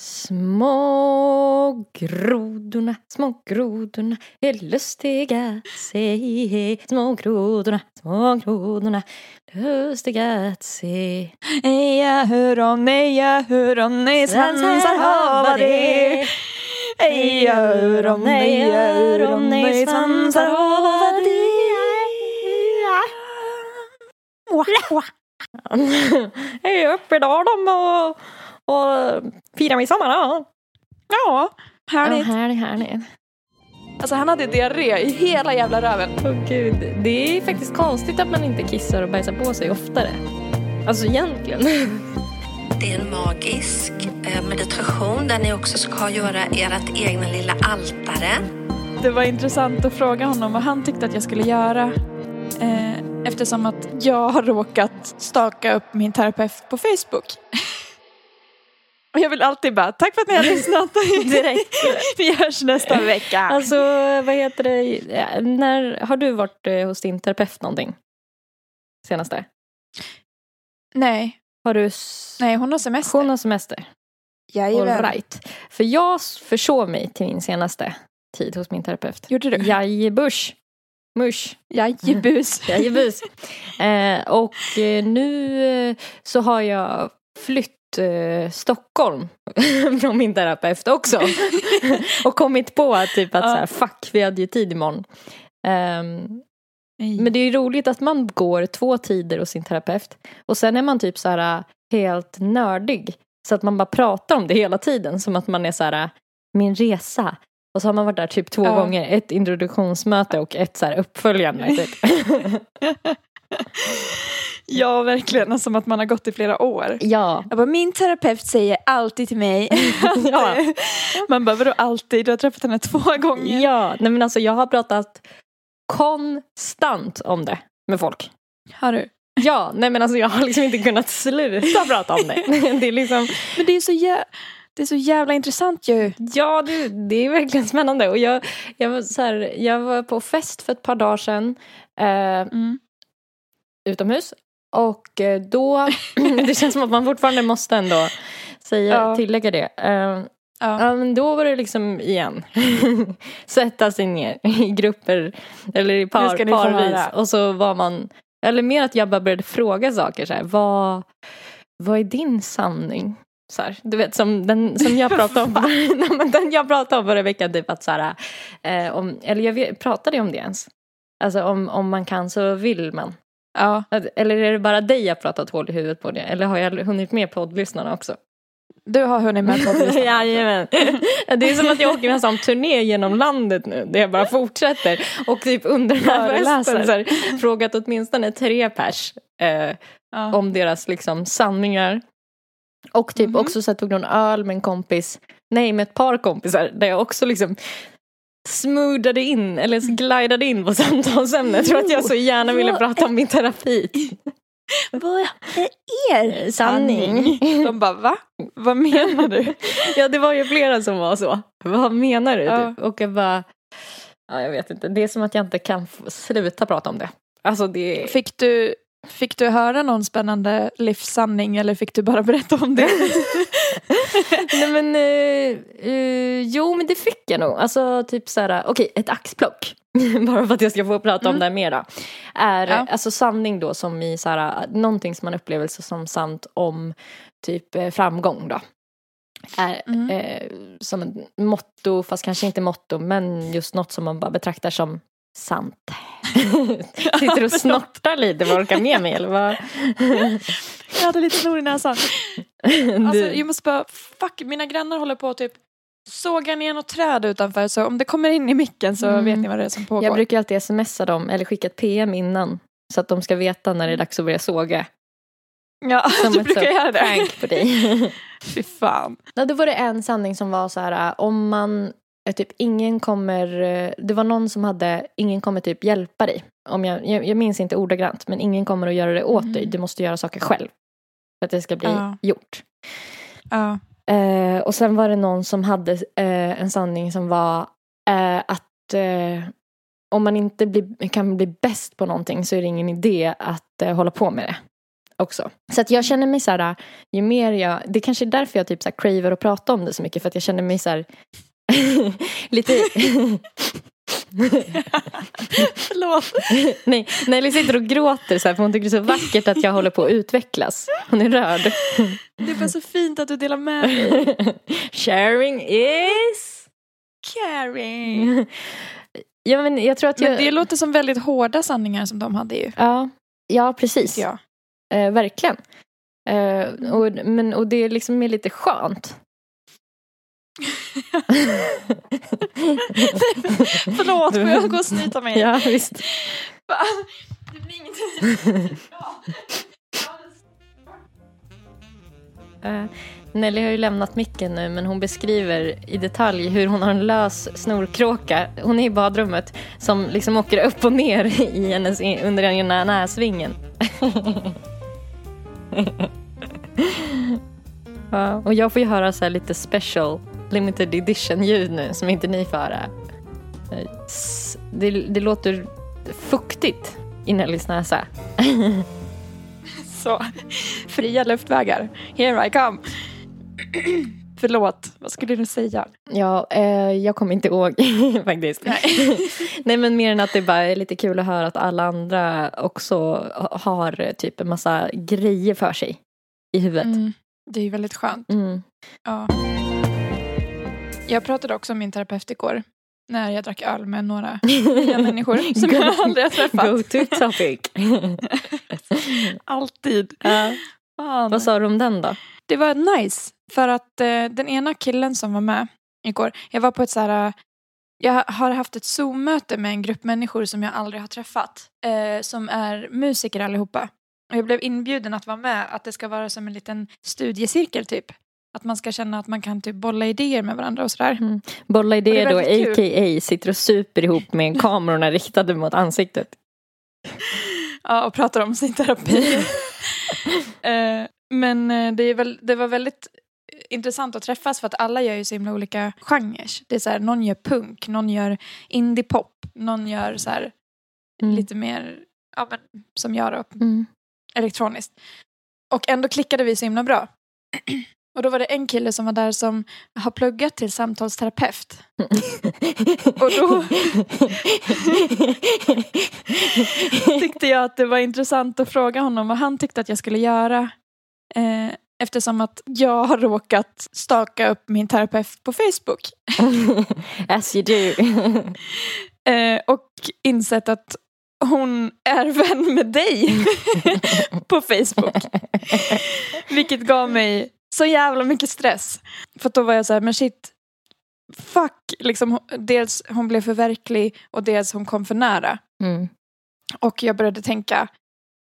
Små grodorna, små grodorna är lustiga att se. Små grodorna, små grodorna, lustiga att se. Jag hör om nej, jag hör om nej, svansar hava det. Ej, jag hör om nej, svansar hava det. Jag är uppe i Dalom och, och firar midsommar. Ja, Ja, härligt. härligt, härligt. Alltså han hade diarré i hela jävla röven. Åh gud, det är faktiskt konstigt att man inte kissar och bajsar på sig oftare. Alltså egentligen. Det är en magisk eh, meditation där ni också ska göra ert egna lilla altare. Det var intressant att fråga honom vad han tyckte att jag skulle göra. Eh, eftersom att jag har råkat staka upp min terapeut på Facebook. Och jag vill alltid bara, tack för att ni har lyssnat. Direkt. Vi hörs nästa vecka. Alltså, vad heter det? Ja, När, har du varit eh, hos din terapeut någonting? Senaste? Nej, Har du... nej hon har semester. Hon har semester. All Jajamän. right. För jag försov mig till min senaste tid hos min terapeut. Gjorde du? Jajebush. Mush. Jajebus. Jajebus. eh, och eh, nu eh, så har jag flytt eh, Stockholm från min terapeut också. och kommit på att typ att Ja. så här, fuck vi hade ju tid imorgon. Ehm, men det är ju roligt att man går två tider hos sin terapeut och sen är man typ så här helt nördig. Så att man bara pratar om det hela tiden som att man är så här min resa. Och så har man varit där typ två Ja. gånger. Ett introduktionsmöte och ett så här uppföljande. Typ. Ja, verkligen. Som att man har gått i flera år. ja. Jag bara, min terapeut säger alltid till mig. Ja. Man bara, vadå alltid? Du har träffat henne två gånger. ja, nej men alltså jag har pratat konstant om det med folk. Har du? Ja, nej men alltså jag har liksom inte kunnat sluta prata om det. Det är liksom Men det är så, jä- det är så jävla intressant ju. Ja, det, det är verkligen spännande. Och jag, jag, var så här, jag var på fest för ett par dagar sedan. Eh, Mm. utomhus. Och eh, då, det känns som att man fortfarande måste ändå säga, Ja. tillägga det. Eh, Ja. men då var det liksom igen. Sätta sig ner i grupper eller i par, parvis. Och så var man, eller mer att jag bara började fråga saker så här. Vad, vad är din sanning? Så här, du vet som den som jag pratade om, Nej, den jag pratade om förra veckan. Typ att så här, eh, om, eller jag vet, pratade jag om det ens? Alltså om, om man kan så vill man. Ja. Eller är det bara dig jag pratat hål i huvudet på det? Eller har jag hunnit med poddlyssnarna också? Du har hunnit med det. Jajamän. Det är som att jag åker en sån turné genom landet nu. Där jag bara fortsätter. Och typ under den här festen så här, frågat åtminstone tre pers. Eh, Ja. om deras liksom sanningar. Och typ Mhm. också så här, tog någon öl med en kompis. Nej med ett par kompisar. Där jag också liksom smoothade in eller glidade in på samtalsämnet. Jag tror att jag så gärna ville prata om min terapi. Vad är er Sanning. De bara, va? Vad menar du? Ja det var ju flera som var så. Vad menar du? Ja. Typ? Och jag bara, ja, jag vet inte. Det är som att jag inte kan sluta prata om det. Alltså det Fick du, fick du höra någon spännande livssanning eller fick du bara berätta om det? Nej men, eh, eh, jo men det fick jag nog. Alltså typ såhär, okej ett axplock. Bara för att jag ska få prata om det här mera. Är Ja. alltså sanning då som i såhär, någonting som man upplever som sant om typ eh, framgång då. Är Mm. eh, som ett motto, fast kanske inte motto, men just något som man bara betraktar som sant. Sitter du och snortar lite, vad orkar med mig eller vad? Jag hade lite snor i näsan. Alltså, jag måste bara, fuck, mina grannar håller på att typ såga ner något träd utanför så om det kommer in i micken så Mm. vet ni vad det är som pågår. Jag brukar alltid smsa dem eller skicka ett PM innan. Så att de ska veta när det är dags att börja såga. ja, Som du brukar göra det. prank på dig. Fy fan. ja, då var det en sanning som var så här, om man, typ ingen kommer, äh, det var någon som hade, ingen kommer typ hjälpa dig. Om jag, jag, jag minns inte ordagrant, men ingen kommer att göra det åt Mhm. dig. Du måste göra saker själv. För att det ska bli Ja. gjort. Ja. Eh, och sen var det någon som hade eh, en sanning som var eh, att eh, om man inte blir, kan bli bäst på någonting så är det ingen idé att eh, hålla på med det. Också. Så att jag känner mig så här, ju mer jag, det kanske är därför jag typ så här craver att prata om det så mycket för att jag känner mig så här lite Förlåt. Nej, Nelly sitter och gråter så här, för hon tycker det är så vackert att jag håller på att utvecklas. Hon är rörd. Det är bara så fint att du delar med dig. Sharing is... Caring. Ja, men jag tror att jag... Men det låter som väldigt hårda sanningar som de hade ju. Ja, ja precis. Ja. Eh, verkligen. Eh, och, men, och det är liksom är lite skönt. Förlåt, får jag gå och snyta mig? Ja, visst. Det blir ingenting. Eh, Nelly har ju lämnat micken nu men hon beskriver i detalj hur hon har en lös snorkråka. Hon är i badrummet som liksom åker upp och ner i hennes, under ena näsvingen. ja, och jag får ju höra så här lite special limited edition ljud nu som inte ni får höra. Eh, Det, det låter fuktigt i Nellys näsa. Så, fria luftvägar. Here I come. Förlåt, vad skulle du säga? Ja, eh, jag kommer inte ihåg faktiskt. Nej. Nej men mer än att det bara är lite kul att höra att alla andra också har typ en massa grejer för sig i huvudet. Mm, det är ju väldigt skönt. Mm. Ja. Jag pratade också om min terapeut igår. När jag drack öl med några nya människor som Go- jag aldrig har träffat. Go to topic. Alltid. Fan. Vad sa du om den då? Det var nice. För att eh, den ena killen som var med igår. Jag var på ett så här. eh, Jag har haft ett Zoom-möte med en grupp människor som jag aldrig har träffat. Eh, som är musiker allihopa. Och jag blev inbjuden att vara med. Att det ska vara som en liten studiecirkel typ. Att man ska känna att man kan typ bolla idéer med varandra och sådär. Bolla Och det idéer då, a.k.a. sitter och super ihop med kamerorna riktade mot ansiktet. Ja, och pratar om sin terapi. Eh, Men eh, det, är väl, det var väldigt intressant att träffas för att alla gör ju så himla olika genrer. Det är så här, någon gör punk, någon gör indie-pop, någon gör så här Mm. lite mer, ja men som jag då, Mm. elektroniskt. Och ändå klickade vi så himla bra. Och då var det en kille som var där som har pluggat till samtalsterapeut. Och då tyckte jag att det var intressant att fråga honom vad han tyckte att jag skulle göra. Eh, eftersom att jag har råkat staka upp min terapeut på Facebook. As you do. Eh, och insett att hon är vän med dig på Facebook. Vilket gav mig så jävla mycket stress. För då var jag så här, men shit, fuck. Liksom, dels hon blev för verklig och dels hon kom för nära. Mm. Och jag började tänka,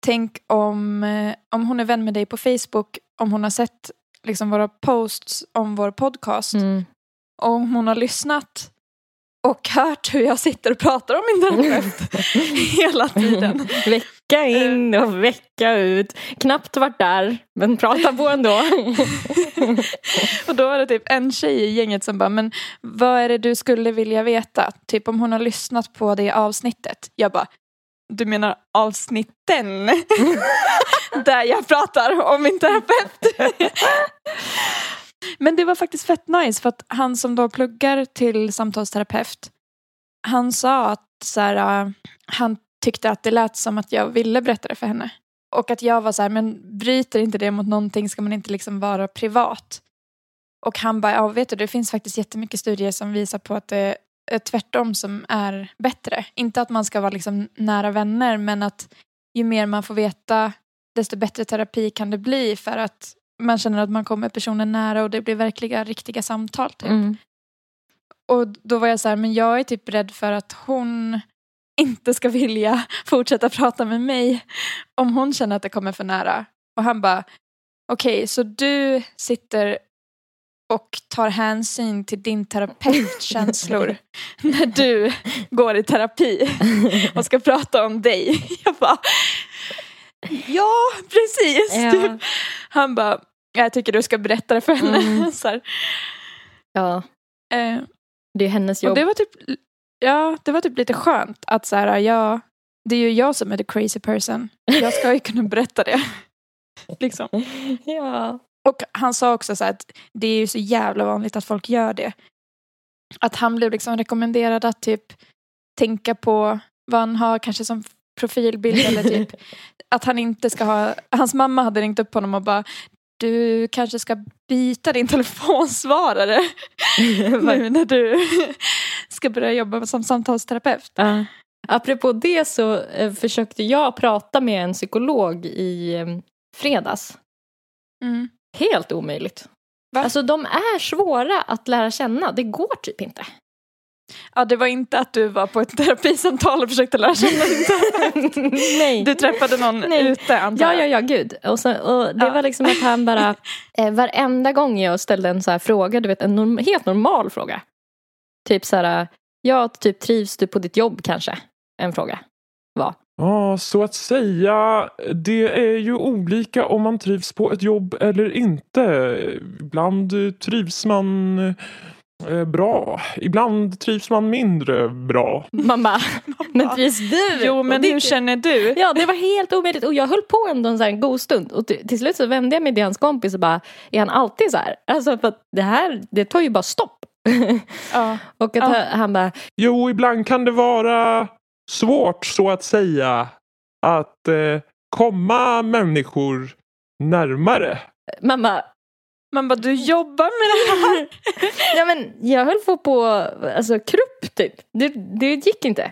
tänk om, eh, om hon är vän med dig på Facebook, om hon har sett liksom, våra posts om vår podcast, Mm. och om hon har lyssnat och hört hur jag sitter och pratar om min terapeut hela tiden. Vecka in och vecka ut. Knappt varit där, men prata på ändå. Och då var det typ en tjej i gänget som bara, men vad är det du skulle vilja veta? Typ om hon har lyssnat på det avsnittet. Jag bara, du menar avsnitten? Där jag pratar om min terapeut. Men det var faktiskt fett nice för att han som då pluggar till samtalsterapeut han sa att så här, äh, han tyckte att det lät som att jag ville berätta det för henne. Och att jag var så här, men bryter inte det mot någonting ska man inte liksom vara privat. Och han bara, ja vet du det finns faktiskt jättemycket studier som visar på att det är tvärtom som är bättre. Inte att man ska vara liksom nära vänner men att ju mer man får veta desto bättre terapi kan det bli för att man känner att man kommer personen nära och det blir verkliga riktiga samtal. Typ. Mm. Och då var jag så här, men jag är typ rädd för att hon inte ska vilja fortsätta prata med mig om hon känner att det kommer för nära. Och han bara, okej, så du sitter och tar hänsyn till din terapeutkänslor när du går i terapi och ska prata om dig. Jag bara, ja precis. Ja. Han bara, Jag tycker du ska berätta det för henne. Mm. så här. Ja, Eh, det är hennes och jobb. det var typ, ja, det var typ lite skönt att så här, ja, det är ju jag som är the crazy person. Jag ska ju kunna berätta det. liksom. Ja. Och han sa också så här att det är ju så jävla vanligt att folk gör det. Att han blev liksom rekommenderad att typ tänka på vad han har kanske som profilbild eller typ att han inte ska ha, hans mamma hade ringt upp honom och bara du kanske ska byta din telefonsvarare nu när du ska börja jobba som samtalsterapeut. Ja. Apropå det så eh, försökte jag prata med en psykolog i eh, fredags. Mm. Helt omöjligt. Va? Alltså de är svåra att lära känna. Det går typ inte. Ja, det var inte att du var på ett terapisamtal och försökte lära känna din Nej. Du träffade någon Nej. ute antar Ja, jag? ja, ja, gud. Och, så, och det Ja. var liksom att han bara, eh, varenda gång jag ställde en så här fråga, du vet en norm, helt normal fråga. Typ så här, ja, typ trivs du på ditt jobb kanske? En fråga var. Ja, så att säga. Det är ju olika om man trivs på ett jobb eller inte. Ibland trivs man bra. Ibland trivs man mindre bra. Bara, men trivs du? Jo, men hur känner du? Ja, det var helt omöjligt. Och jag höll på ändå en, så här, en god stund. Och till, till slut så vände jag mig till hans kompis och bara, är han alltid så här? Alltså för att det här, det tar ju bara stopp. Ja. och att Ja. han, han bara, Jo, ibland kan det vara svårt så att säga att eh, komma människor närmare. mamma, Man bara, du jobbar med det här. ja, men jag höll på på alltså, krupp typ. Det, det gick inte.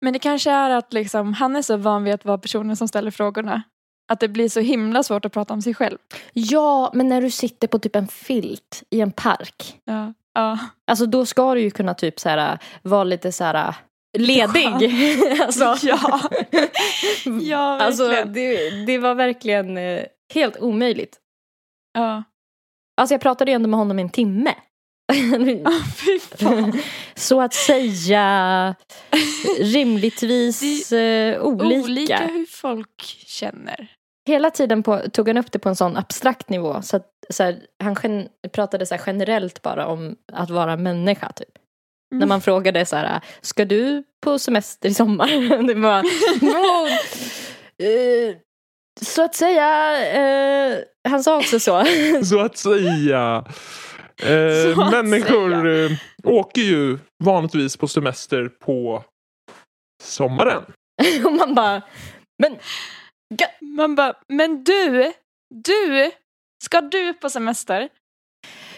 Men det kanske är att liksom, han är så van vid att vara personen som ställer frågorna. Att det blir så himla svårt att prata om sig själv. Ja, men när du sitter på typ en filt i en park. Ja. Ja. Alltså då ska du ju kunna typ så här, vara lite så här ledig. alltså, Ja. Ja, alltså verkligen. det, det var verkligen eh, helt omöjligt. Ja. Alltså jag pratade ju ändå med honom i en timme. Fan. Så att säga rimligtvis eh, olika. Olika hur folk känner. Hela tiden på, tog han upp det på en sån abstrakt nivå. Så att, så här, han gen, pratade så generellt bara om att vara människa. Typ. När Mm. man frågade så här, ska du på semester i sommar? det var, "Ja, eh, så att säga, eh, han sa också så. Så att säga. Eh, Så att människor eh, åker ju vanligtvis på semester på sommaren. Och man bara, men Man bara, men du, du, ska du på semester?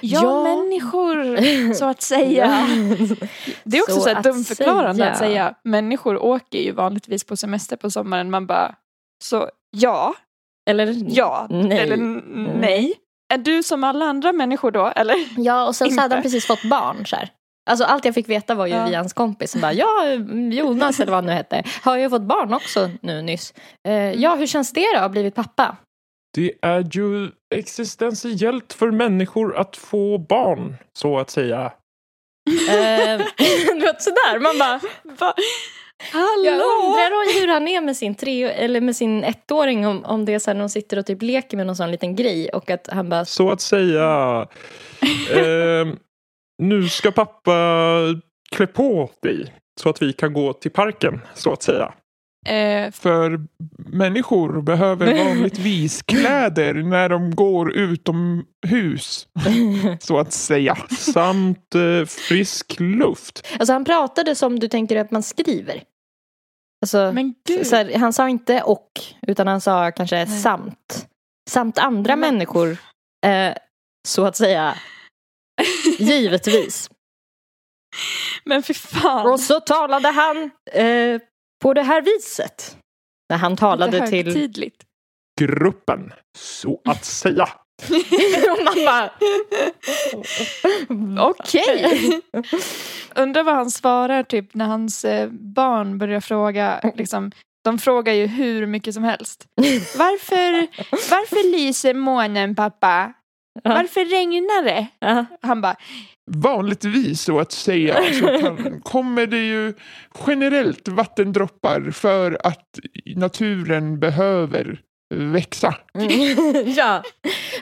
Ja, Ja. människor, så att säga. Det är också Så så, att dumförklarande säga. att säga människor åker ju vanligtvis på semester på sommaren. Man bara, så ja, Eller ja, Nej. eller n- nej. Är du som alla andra människor då, eller? Ja, och sen så hade han precis fått barn. Så här. Alltså allt jag fick veta var ju Ja. via hans kompis som bara, ja, Jonas eller vad han nu hette, har ju fått barn också nu nyss. Eh, ja, hur känns det då, att ha blivit pappa? Det är ju existentiellt för människor att få barn, så att säga. Eh, sådär, man bara, Va? Hallå? jag undrar hur han är med sin tre eller med sin ettåring om, om det är så här när de sitter och typ leker med någon sån liten grej och att han bara, Så att säga. Eh, nu ska pappa klä på dig så att vi kan gå till parken, så att säga. Eh, För människor behöver vanligtvis kläder när de går utomhus, så att säga. Samt eh, frisk luft. alltså han pratade som du tänker att man skriver. Alltså, men gud. Så här, han sa inte och, utan han sa kanske Nej. samt. Samt andra Men- människor, eh, så att säga. Givetvis. Men fy fan. Och så talade han eh, på det här viset. När han talade till... Gruppen, så att säga. Och man bara, okej. Undrar vad han svarar typ när hans eh, barn börjar fråga. Liksom, de frågar ju hur mycket som helst. Varför, varför lyser månen pappa? Varför regnar det? Han bara, Vanligtvis så att säga så kan, kommer det ju generellt vattendroppar för att naturen behöver växa. ja.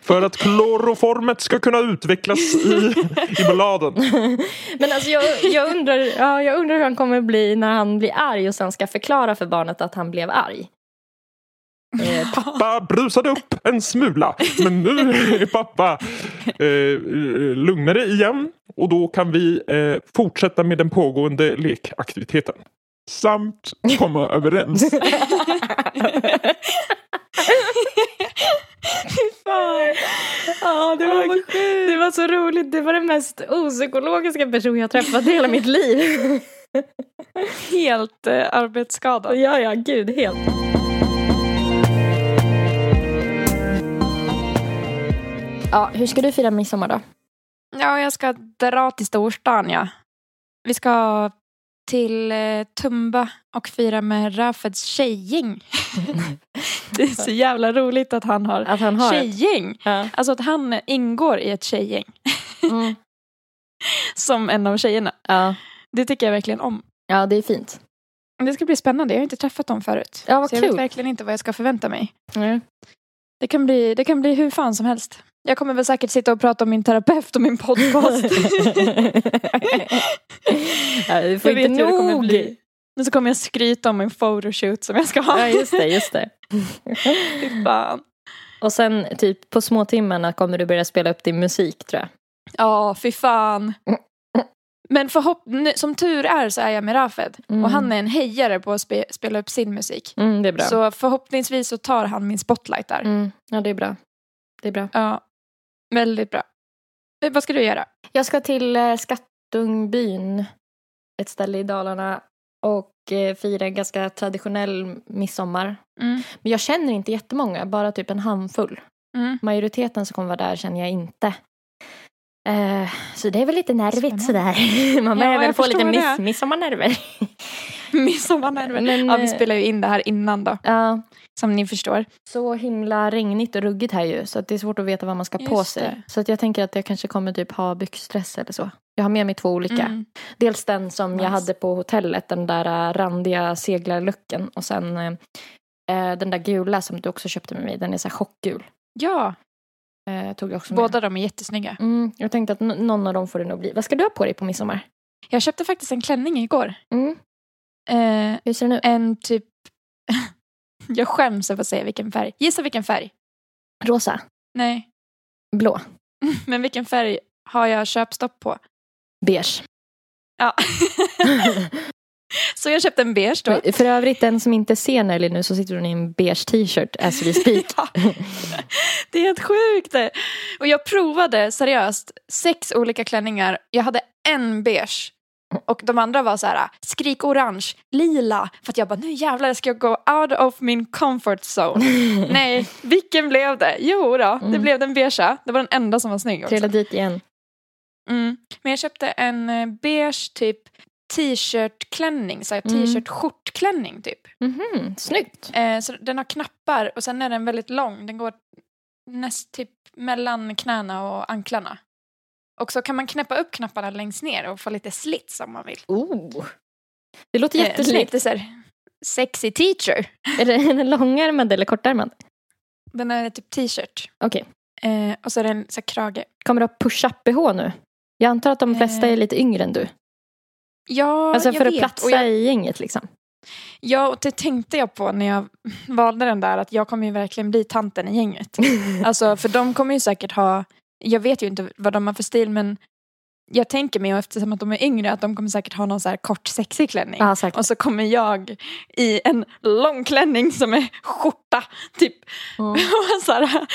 För att kloroformet ska kunna utvecklas i, i balladen. Men alltså jag, jag, undrar, ja, jag undrar hur han kommer bli när han blir arg och sen ska förklara för barnet att han blev arg. Eh, Pappa brusade upp en smula. Men nu är pappa eh, lugnare igen. Och då kan vi eh, fortsätta med den pågående lekaktiviteten. Samt komma överens. Ja, det var, det var så roligt. Det var den mest opsykologiska person jag träffat i hela mitt liv. Helt eh, arbetsskadad. Ja, ja, gud, helt. Ja, hur ska du fira midsommar då? Ja, jag ska dra till storstan, ja. Vi ska till eh, Tumba och fira med Rafeds tjejgäng. det är så jävla roligt att han har Att han har tjejgäng. Ja. Alltså att han ingår i ett tjejgäng Mm. som en av tjejerna. Ja. Det tycker jag verkligen om. ja, det är fint. Det ska bli spännande. Jag har inte träffat dem förut. Ja, vad så jag vet kul. verkligen inte vad jag ska förvänta mig. Mm. Det kan, bli, det kan bli hur fan som helst. Jag kommer väl säkert sitta och prata om min terapeut och min podcast. ja, du får jag inte nog. Men så kommer jag skryta om en photoshoot som jag ska ha. Ja, just det, just det. Fy fan. Och sen typ på småtimmarna kommer du börja spela upp din musik tror jag. Ja, fy fan. Men förhopp- som tur är så är jag med Rafed. Mm. Och han är en hejare på att spe- spela upp sin musik. Mm, det är bra. Så förhoppningsvis så tar han min spotlight där. Mm, ja, det är bra. Det är bra. Ja, väldigt bra. Eh, Vad ska du göra? Jag ska till eh, Skattungbyn, ett ställe i Dalarna och eh, fira en ganska traditionell midsommar. Mm. Men jag känner inte jättemånga, bara typ en handfull. Mm. Majoriteten som kommer vara där känner jag inte. Eh, så det är väl lite nervigt Spännande. sådär. Man börjar Ja, väl få lite miss- midsommarnerver. Midsommarnerver. Men, Ja, vi eh, spelar ju in det här innan då, Ja, som ni förstår. så himla regnigt och ruggigt här ju så att det är svårt att veta vad man ska ha på Just sig. det. Så att jag tänker att jag kanske kommer typ ha byxdress eller så. Jag har med mig två olika. Mm. Dels den som jag Nice. hade på hotellet, den där äh, randiga seglarlucken. Och sen äh, äh, den där gula som du också köpte med mig, den är så här chockgul. Ja, Äh, tog jag också med. båda de är jättesnygga. Mm, jag tänkte att någon av dem får det nog bli. Vad ska du ha på dig på midsommar? Jag köpte faktiskt en klänning igår. Mm. Eh, Hur ser den ut? en typ... jag skäms över att säga vilken färg. Gissa vilken färg? Rosa? Nej. Blå? Men vilken färg har jag köpstopp på? Beige? Ja. så jag köpte en beige då. För övrigt, den som inte ser Nelly nu så sitter hon i en beige t-shirt as we speak. Ja. Det är helt sjukt. Och jag provade seriöst sex olika klänningar. Jag hade en beige. Och de andra var så här skrik orange, lila. För att jag bara nu jävlar ska jag gå out of min comfort zone. Nej, vilken blev det? Jo då, det Mm. blev den beigea. Det var den enda som var snygg också. Trilla dit igen. Mm. Men jag köpte en eh, beige typ t-shirt-klänning, så Mm. t-shirt-skjortklänning typ. Mhm, snyggt. Eh, så den har knappar och sen är den väldigt lång. Den går näst typ mellan knäna och anklarna. Och så kan man knäppa upp knapparna längst ner och få lite slits om man vill. Oh. Det låter Eh, jättesnyggt. lite så här sexy teacher. Är det en långärmad eller kortärmad? Den är typ t-shirt. Okej. Eh, och så är det en så här krage. Kommer du ha push-up-bh nu? Jag antar att de flesta Eh, är lite yngre än du. Ja, Alltså jag för att vet. platsa jag, i gänget liksom. ja, och det tänkte jag på när jag valde den där. Att jag kommer ju verkligen bli tanten i gänget. Alltså för de kommer ju säkert ha, jag vet ju inte vad de har för stil men jag tänker mig och eftersom att de är yngre att de kommer säkert ha någon så här kort sexig klänning. Ja. Och så kommer jag i en lång klänning som är skjorta typ. Mm. Så här,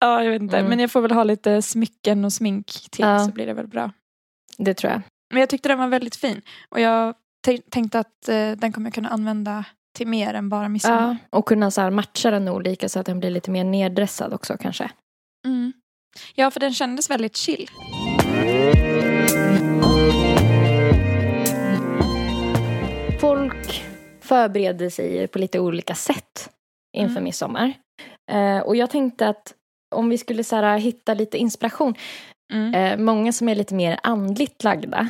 ja jag vet inte Mm. men jag får väl ha lite smycken och smink till Ja. så blir det väl bra. Det tror jag. Men jag tyckte den var väldigt fin och jag tänkte att eh, den kommer jag kunna använda till mer än bara midsommar. Ja, och kunna så matcha den olika så att den blir lite mer neddressad också kanske. Mm. Ja, för den kändes väldigt chill. Folk förbereder sig på lite olika sätt inför Mm. midsommar. Eh, och jag tänkte att om vi skulle så här, hitta lite inspiration. Mm. Eh, många som är lite mer andligt lagda.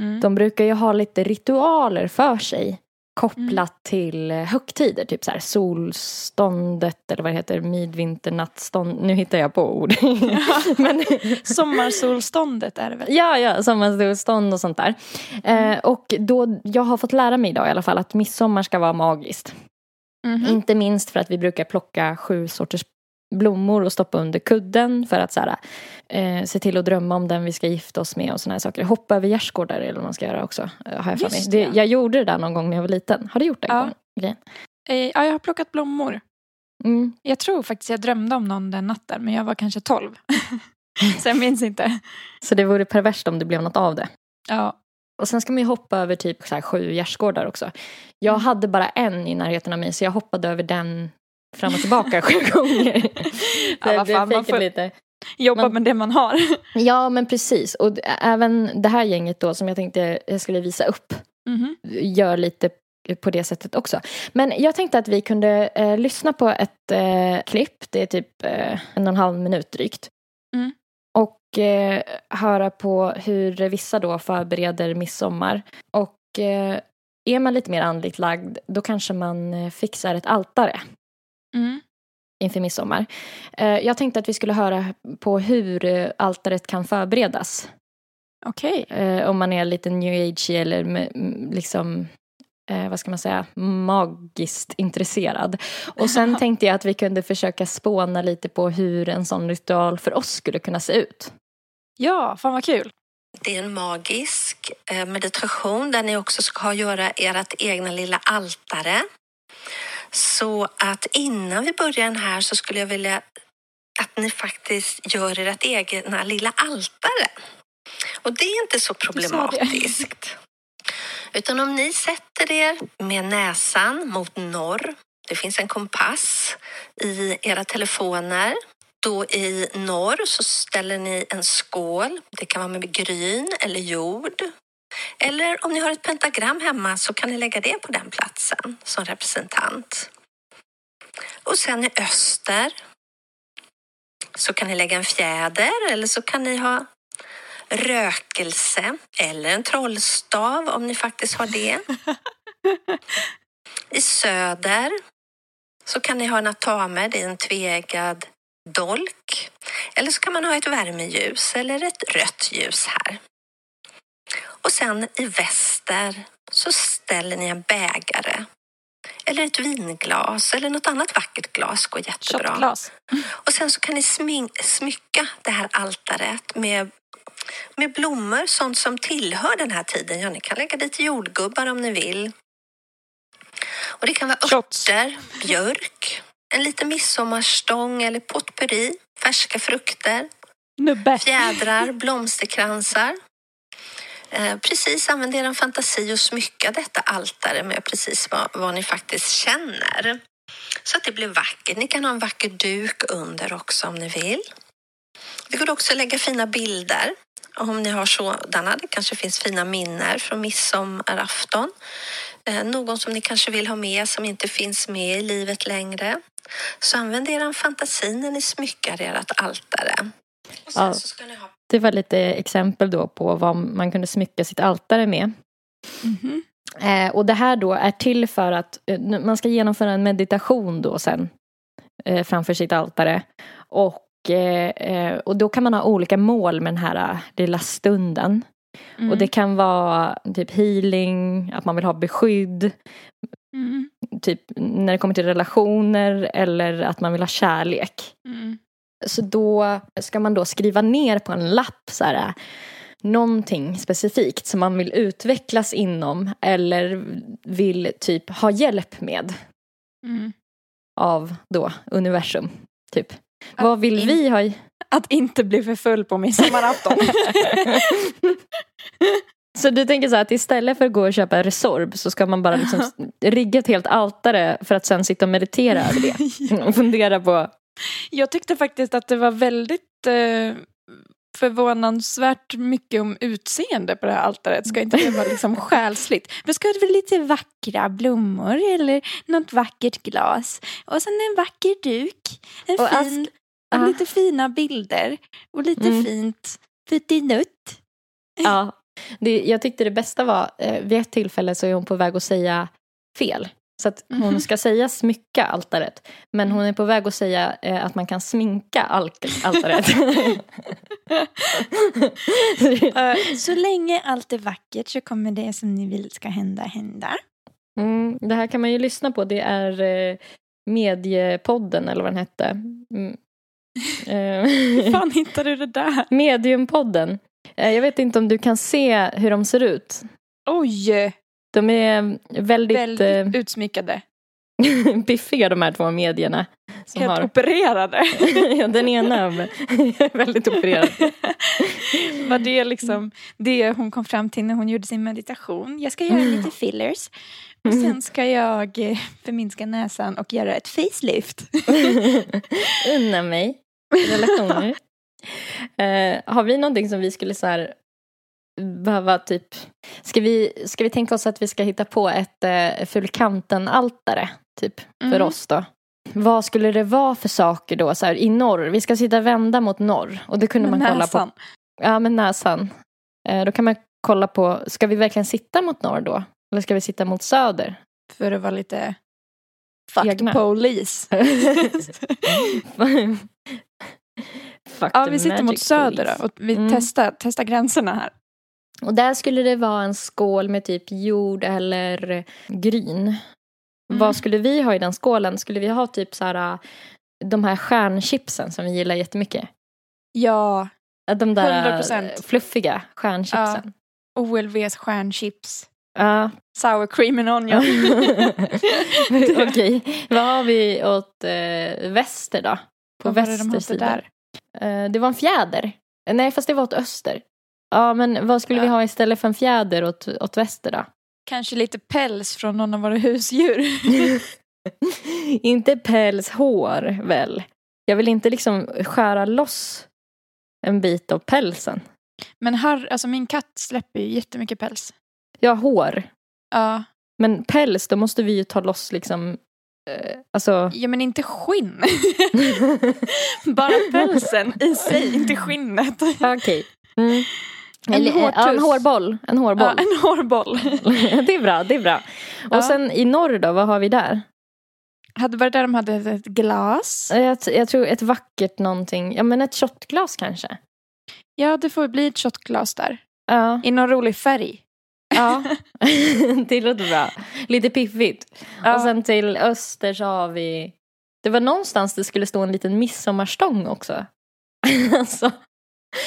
Mm. De brukar ju ha lite ritualer för sig kopplat till eh, högtider, typ så här solståndet eller vad det heter, midvinternattstånd. Nu hittar jag på ord. Men, Sommarsolståndet är det väl? ja, ja, sommarsolstånd och sånt där. Eh, och då, jag har fått lära mig idag i alla fall att midsommar ska vara magiskt. Mhm. Inte minst för att vi brukar plocka sju sorters blommor och stoppa under kudden för att så här, eh, se till att drömma om den vi ska gifta oss med och såna här saker. Hoppa över gärdsgårdar är det vad man ska göra också. eh, Har jag, för mig. Det, det. jag gjorde det där någon gång när jag var liten. Har du gjort den Ja. gången? grejen? Eh, Ja, jag har plockat blommor. Mm. Jag tror faktiskt jag drömde om någon den natten, men jag var kanske 12. Så jag minns inte. Så det vore perverst om det blev något av det. Ja. Och sen ska man ju hoppa över typ så här sju gärdsgårdar också. Jag Mm. hade bara en i närheten av mig så jag hoppade över den fram och tillbaka sju gånger. Ja, fan, man får- lite. Jobba Man- med det man har. Ja men precis. Och även det här gänget då som jag tänkte jag skulle visa upp Mhm. gör lite på det sättet också. Men jag tänkte att vi kunde eh, lyssna på ett eh, klipp. Det är typ eh, en och en halv minut drygt. Mm. Och eh, höra på hur vissa då förbereder midsommar. Och eh, är man lite mer andligt lagd då kanske man eh, fixar ett altare Mm. inför midsommar. Eh, jag tänkte att vi skulle höra på hur eh, altaret kan förberedas. Okej. Eh, om man är lite new age eller liksom, eh, vad ska man säga, magiskt intresserad. Och sen tänkte jag att vi kunde försöka spåna lite på hur en sån ritual för oss skulle kunna se ut. Ja, fan vad kul. Det är en magisk meditation där ni också ska göra ert egna lilla altare. Så att innan vi börjar den här så skulle jag vilja att ni faktiskt gör ert egna lilla altare. Och det är inte så problematiskt. Utan om ni sätter er med näsan mot norr. Det finns en kompass i era telefoner. Då i norr så ställer ni en skål. Det kan vara med gryn eller jord. Eller om ni har ett pentagram hemma så kan ni lägga det på den platsen som representant. Och sen i öster så kan ni lägga en fjäder eller så kan ni ha rökelse eller en trollstav om ni faktiskt har det. I söder så kan ni ha en atame, det är en tveeggad dolk. Eller så kan man ha ett värmeljus eller ett rött ljus här. Och sen i väster så ställer ni en bägare. Eller ett vinglas eller något annat vackert glas går jättebra. Shotglas. Och sen så kan ni smycka det här altaret med, med blommor, sånt som tillhör den här tiden. Ja, ni kan lägga dit jordgubbar om ni vill. Och det kan vara Shots. örter, björk, en liten midsommarstång eller potpurri, färska frukter, Nubbe. fjädrar, blomsterkransar. Eh, precis, använd er fantasi och smycka detta altare med precis vad, vad ni faktiskt känner. Så att det blir vackert. Ni kan ha en vacker duk under också om ni vill. Det går också att lägga fina bilder om ni har sådana. Det kanske finns fina minnen från midsommarafton. Eh, någon som ni kanske vill ha med som inte finns med i livet längre. Så använd er fantasi när ni smyckar ert altare. Och sen Ja. så ska ni ha Det var lite exempel då på vad man kunde smycka sitt altare med. Mhm. Eh, och det här då är till för att eh, man ska genomföra en meditation då sen eh, framför sitt altare. Och, eh, eh, och då kan man ha olika mål med den här eh, lilla stunden. Mm. Och det kan vara typ healing, att man vill ha beskydd, Mm. typ när det kommer till relationer eller att man vill ha kärlek. Mm. Så då ska man då skriva ner på en lapp så här, någonting specifikt som man vill utvecklas inom eller vill typ ha hjälp med Mm. av då universum. Typ. Vad vill in- vi ha? Att inte bli för full på midsommarafton. Så du tänker så här att istället för att gå och köpa Resorb så ska man bara liksom rigga ett helt altare för att sen sitta och meditera över det. Och fundera på Jag tyckte faktiskt att det var väldigt eh, förvånansvärt mycket om utseende på det här altaret. Ska inte det vara liksom själsligt? Men ska det vara lite vackra blommor eller något vackert glas? Och sen en vacker duk. En Och fin, och lite fina bilder. Och lite Mm. fint puttinutt. Ja, det, jag tyckte det bästa var, eh, vid ett tillfälle så är hon på väg att säga fel. Så att hon Mhm. ska säga smycka altaret. Men hon är på väg att säga eh, att man kan sminka altaret. Eh, så länge allt är vackert så kommer det som ni vill ska hända hända. mm, det här kan man ju lyssna på. Det är eh, Mediepodden eller vad den hette. Mm. Eh, Hur fan hittade du det där? Mediumpodden. Eh, Jag vet inte om du kan se hur de ser ut. Oj! De är väldigt, Väldigt utsmyckade. eh, piffiga de här två medierna. Som Helt har, opererade. ja, den ena är väldigt opererad. Var det liksom det hon kom fram till när hon gjorde sin meditation? Jag ska göra lite fillers. Och sen ska jag eh, förminska näsan och göra ett facelift. Unna mig relationer. Eh, har vi någonting som vi skulle så här behöva typ ska vi, ska vi tänka oss att vi ska hitta på ett eh, Fulkanten-altare typ för Mm. oss då? Vad skulle det vara för saker då så här, i norr? Vi ska sitta vända mot norr och det kunde Med man kolla näsan. på. Ja, med näsan. Eh, då kan man kolla på, ska vi verkligen sitta mot norr då? Eller ska vi sitta mot söder? För att vara lite fuck Egna. police. Fuck ja, vi sitter mot söder police. då. Och vi Mm. testar, testar gränserna här. Och där skulle det vara en skål med typ jord eller gryn. Mm. Vad skulle vi ha i den skålen? Skulle vi ha typ så här de här stjärnchipsen som vi gillar jättemycket? Ja, Äh, De där 100%. fluffiga stjärnchipsen. OLVs stjärnchips. Ja. Sour cream and onion. Okej, vad har vi åt eh, väster då? På Vad var det de hade där? Eh, det var en fjäder. Nej, fast det var åt öster. Ja, men vad skulle vi ha istället för en fjäder åt, åt väster då? Kanske lite päls från någon av våra husdjur. inte päls, hår väl? Jag vill inte liksom skära loss en bit av pälsen. Men här, alltså min katt släpper ju jättemycket päls. Ja, hår. Ja, Men päls, då måste vi ju ta loss liksom, eh, alltså. ja men inte skinn. Bara pälsen i sig, inte skinnet. Okej. Mm. En Eller, eh, ja, en hårtuss. hårboll. En Ja, hårboll. en hårboll. det är bra, det är bra. Ja. Och sen i norr då, vad har vi där? Hade varit där de hade ett glas. Jag, jag tror ett vackert någonting, ja men ett shotglas kanske. Ja, det får bli ett shotglas där. Ja, I någon rolig färg. ja. det låter bra. Lite piffigt. Ja. Och sen till öster så har vi, det var någonstans det skulle stå en liten midsommarstång också. alltså,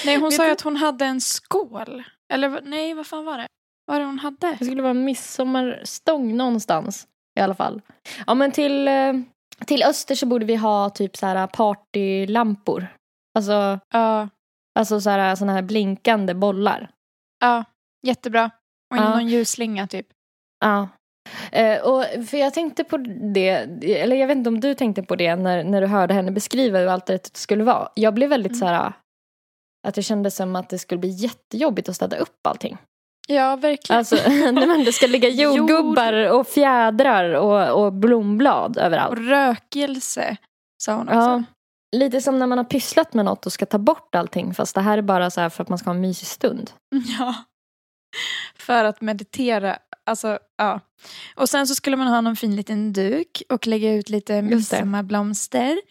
Nej, hon sa ju att hon hade en skål. Eller nej, vad fan var det? Vad var det hon hade? det skulle vara en midsommarstång någonstans i alla fall. Ja men till, eh, till öster så borde vi ha typ så här partylampor. Alltså, Ja, alltså så här, såna här blinkande bollar. ja, jättebra. Och Ja. någon ljusslinga typ. Ja. Eh, och för jag tänkte på det, eller jag vet inte om du tänkte på det när, när du hörde henne beskriva hur allt det skulle vara. Jag blev väldigt Mm. så här, att det kändes som att det skulle bli jättejobbigt att städa upp allting. Ja, verkligen. Alltså, nej, men det ska ligga Jord. jordgubbar och fjädrar och, och blomblad Och överallt. rökelse, sa hon också. Ja, lite som när man har pysslat med något och ska ta bort allting fast det här är bara så här för att man ska ha en mysig stund. Ja. För att meditera. Alltså, ja. Och sen så skulle man ha någon fin liten duk och lägga ut lite midsommarblomster.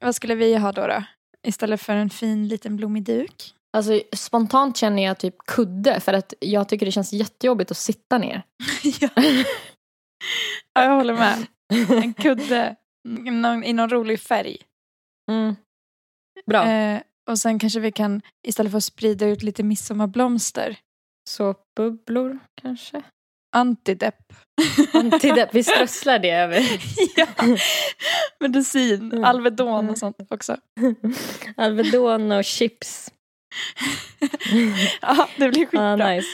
Vad skulle vi ha då, då? Istället för en fin liten blommig duk. Alltså spontant känner jag typ kudde för att jag tycker det känns jättejobbigt att sitta ner. ja. ja, jag håller med. En kudde någon, i någon rolig färg. Mm. Bra. Eh, och sen kanske vi kan, istället för att sprida ut lite midsommarblomster, Såpbubblor kanske? Antidepp. Antidepp, vi strösslar det över. ja. Medicin, Mm. Alvedon Mm. och sånt också. Alvedon och chips. ja, det blir skitbra. Ah, nice.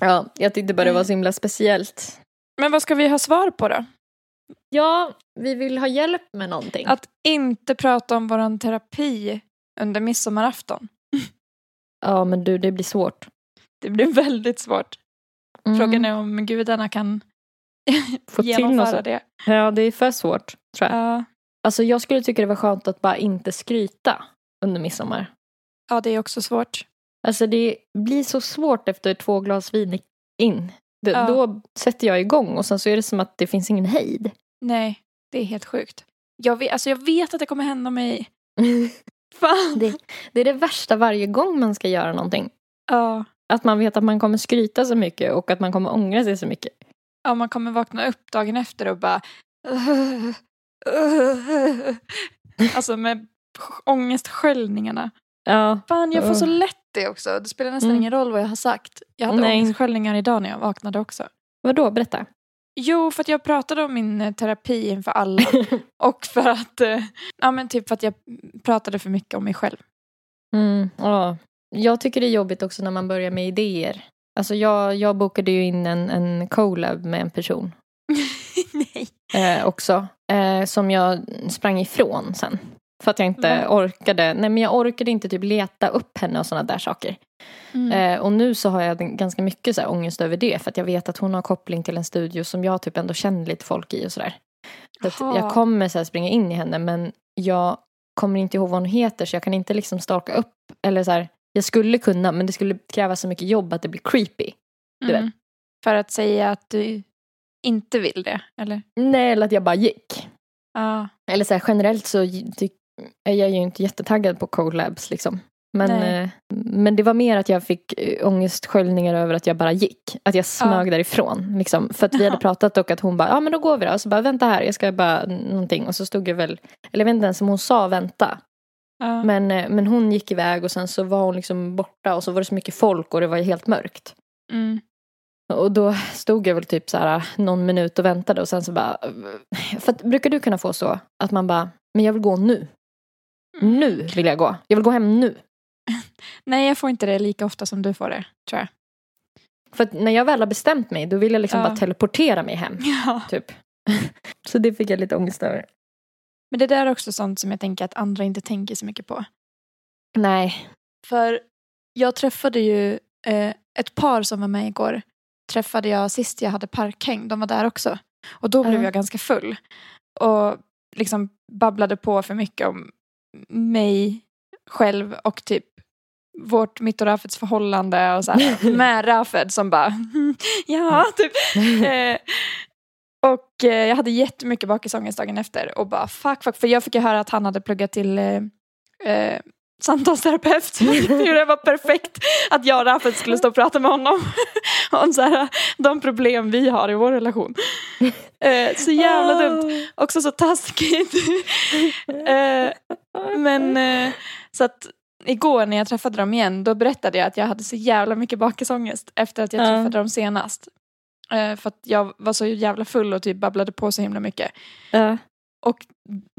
Ja, jag tyckte bara det var så himla speciellt. Men vad ska vi ha svar på då? Ja, vi vill ha hjälp med någonting. Att inte prata om våran terapi under midsommarafton. Ja, men du, det blir svårt. Det blir väldigt svårt. Mm. Frågan är om gudarna kan Få genomföra det. Ja, det är för svårt, tror jag. Ja. Alltså, jag skulle tycka det var skönt att bara inte skryta under midsommar. ja, det är också svårt. Alltså, det blir så svårt efter två glas vin in. Det, Ja. Då sätter jag igång och sen så är det som att det finns ingen hejd. Nej, det är helt sjukt. Jag vet, alltså jag vet att det kommer hända mig. Fan. Det, det är det värsta varje gång man ska göra någonting. Ja. Att man vet att man kommer skryta så mycket och att man kommer ångra sig så mycket. ja, man kommer vakna upp dagen efter och bara... Alltså med ångestsköljningarna. Ja. Fan, jag får så lätt det också. Det spelar nästan Mm. ingen roll vad jag har sagt. Jag hade Nej. ångestsköljningar idag när jag vaknade också. Vadå, berätta. Jo, för att jag pratade om min eh, terapi inför alla. och för att, eh, ja men typ för att jag pratade för mycket om mig själv. Mm, ja. Jag tycker det är jobbigt också när man börjar med idéer. Alltså jag, jag bokade ju in en, en collab med en person Nej. eh, också. Eh, som jag sprang ifrån sen. För att jag inte Va? orkade. Nej men jag orkade inte typ leta upp henne och sådana där saker. Mm. Eh, och nu så har jag ganska mycket så här ångest över det. För att jag vet att hon har koppling till en studio som jag typ ändå känner lite folk i och sådär. Så jag kommer så springa in i henne men jag kommer inte ihåg vad hon heter så jag kan inte liksom stalka upp. Eller så här, jag skulle kunna men det skulle kräva så mycket jobb att det blir creepy. du vet. Mm. För att säga att du inte vill det, eller? Nej, eller att jag bara gick. Ja. Eller så här, generellt så är jag ju inte jättetaggad på collabs liksom. Men, eh, men det var mer att jag fick eh, ångestsköljningar över att jag bara gick. Att jag smög därifrån. Liksom. För att vi hade pratat och att hon bara, ja men då går vi då. Och så bara, vänta här, jag ska bara någonting. Och så stod jag väl, eller jag vet inte ens om hon sa vänta. Men, eh, men hon gick iväg och sen så var hon liksom borta och så var det så mycket folk och det var helt mörkt. Mm. Och då stod jag väl typ så här någon minut och väntade och sen så bara... För att, brukar du kunna få så att man bara, men jag vill gå nu. Nu vill jag gå. Jag vill gå hem nu. Nej, jag får inte det lika ofta som du får det, tror jag. För att när jag väl har bestämt mig då vill jag liksom Ja. bara teleportera mig hem. Ja. Typ. så det fick jag lite ångest över. Men det där är också sånt som jag tänker att andra inte tänker så mycket på. Nej. För jag träffade ju eh, ett par som var med igår. Träffade jag sist jag hade parkhäng. De var där också. Och då blev Ja. jag ganska full. Och liksom babblade på för mycket om mig själv och typ vårt, mitt och Rafeds förhållande och så här, med Rafed som bara ja, typ. Och eh, jag hade jättemycket bakisångest dagen efter och bara fuck, fuck. För jag fick ju höra att han hade pluggat till eh, eh, samtalsterapeut. Det var perfekt att jag och Rafet skulle stå och prata med honom om så här, de problem vi har i vår relation. Eh, så jävla dumt. Också så taskigt. eh, men eh, så att igår när jag träffade dem igen då berättade jag att jag hade så jävla mycket bakisångest efter att jag Ja. träffade dem senast. Eh, för att jag var så jävla full och typ babblade på så himla mycket. Ja. Och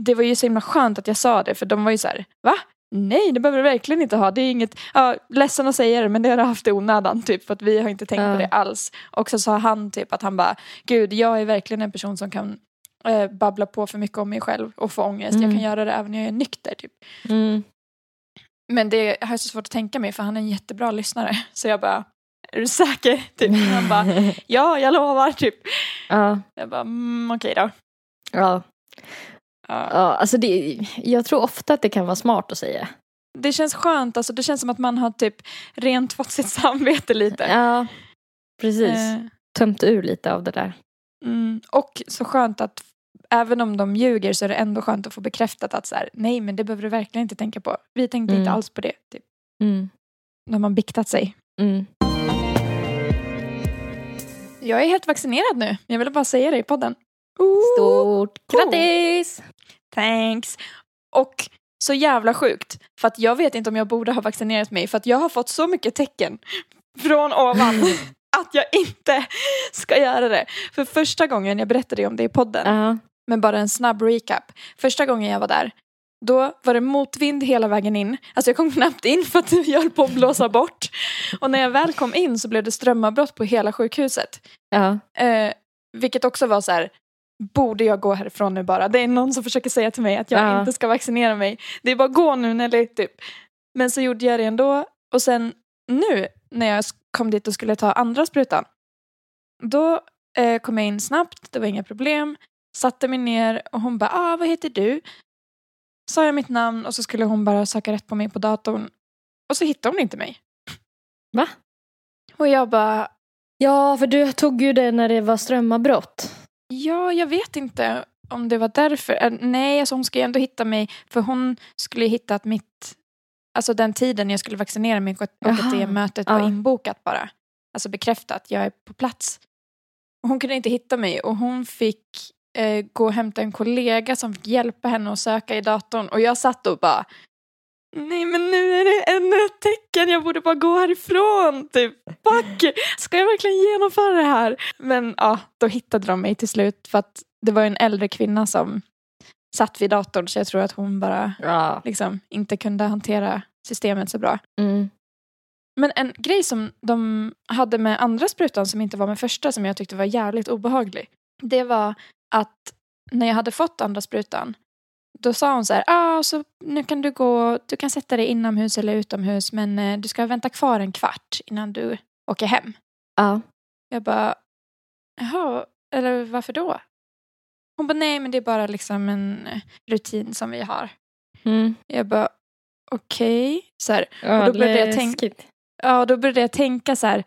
det var ju så himla skönt att jag sa det för de var ju så här, va? Nej, det behöver du verkligen inte ha. Det är inget, ja, ledsen att säga det men det har du haft i onödan typ för att vi har inte tänkt Ja. på det alls. Och så sa han typ att han bara, gud jag är verkligen en person som kan eh, babbla på för mycket om mig själv och få ångest. Jag Mm. kan göra det även när jag är nykter typ. Mm. Men det har jag så svårt att tänka mig för han är en jättebra lyssnare. Så jag bara, är du säker? Typ. Han bara, ja jag lovar typ. ja. Jag bara, mm, okej då. Ja. Ja. ja. Alltså det, jag tror ofta att det kan vara smart att säga. Det känns skönt, alltså, det känns som att man har typ rent fått sitt samvete lite. Ja. Precis. Eh, Tömt ur lite av det där. mm, och så skönt att även om de ljuger så är det ändå skönt att få bekräftat att så här, nej men det behöver du verkligen inte tänka på. Vi tänkte inte Mm. alls på det. Typ. Mm. När man biktat sig. Mm. Jag är helt vaccinerad nu. Jag ville bara säga det i podden. Stort cool. grattis! Thanks. Och så jävla sjukt. För att jag vet inte om jag borde ha vaccinerat mig. För att jag har fått så mycket tecken från ovan att jag inte ska göra det. För första gången, jag berättade om det i podden, Ja. men bara en snabb recap. Första gången jag var där, då var det motvind hela vägen in. Alltså jag kom knappt in för att jag höll på att blåsa bort. Och när jag väl kom in så blev det strömavbrott på hela sjukhuset. Ja. Eh, vilket också var så här, borde jag gå härifrån nu bara? Det är någon som försöker säga till mig att jag Ja. inte ska vaccinera mig. Det är bara gå nu Nelly, typ. Men så gjorde jag det ändå. Och sen nu när jag kom dit och skulle ta andra sprutan. Då eh, kom jag in snabbt, det var inga problem. Satte mig ner och hon bara, ah, vad heter du? Sa jag mitt namn och så skulle hon bara söka rätt på mig på datorn. Och så hittade hon inte mig. Va? Och jag bara, Ja, för du tog ju det när det var strömavbrott. Ja, jag vet inte om det var därför. Äh, nej, alltså hon skulle ju ändå hitta mig. För hon skulle ju hittat mitt... Alltså den tiden jag skulle vaccinera mig och att det mötet ja. var inbokat bara. Alltså bekräftat, jag är på plats. Och hon kunde inte hitta mig och hon fick eh, gå och hämta en kollega som fick hjälpa henne att söka i datorn. Och jag satt och bara Nej men nu är det ännu ett tecken, jag borde bara gå härifrån. Typ, fuck, ska jag verkligen genomföra det här? Men ja, då hittade de mig till slut för att det var en äldre kvinna som satt vid datorn så jag tror att hon bara Ja. liksom inte kunde hantera systemet så bra. Mm. Men en grej som de hade med andra sprutan som inte var med första som jag tyckte var jävligt obehaglig. Det var att när jag hade fått andra sprutan då sa hon så här, ah, så nu kan du gå, du kan sätta dig inomhus eller utomhus men eh, du ska vänta kvar en kvart innan du åker hem. Ja. Jag bara, jaha, eller varför då? Hon bara, nej men det är bara liksom en eh, rutin som vi har. Mm. Jag bara, okej. Så här, Ja, Och då började jag läskigt. Ja, då började jag tänka så här.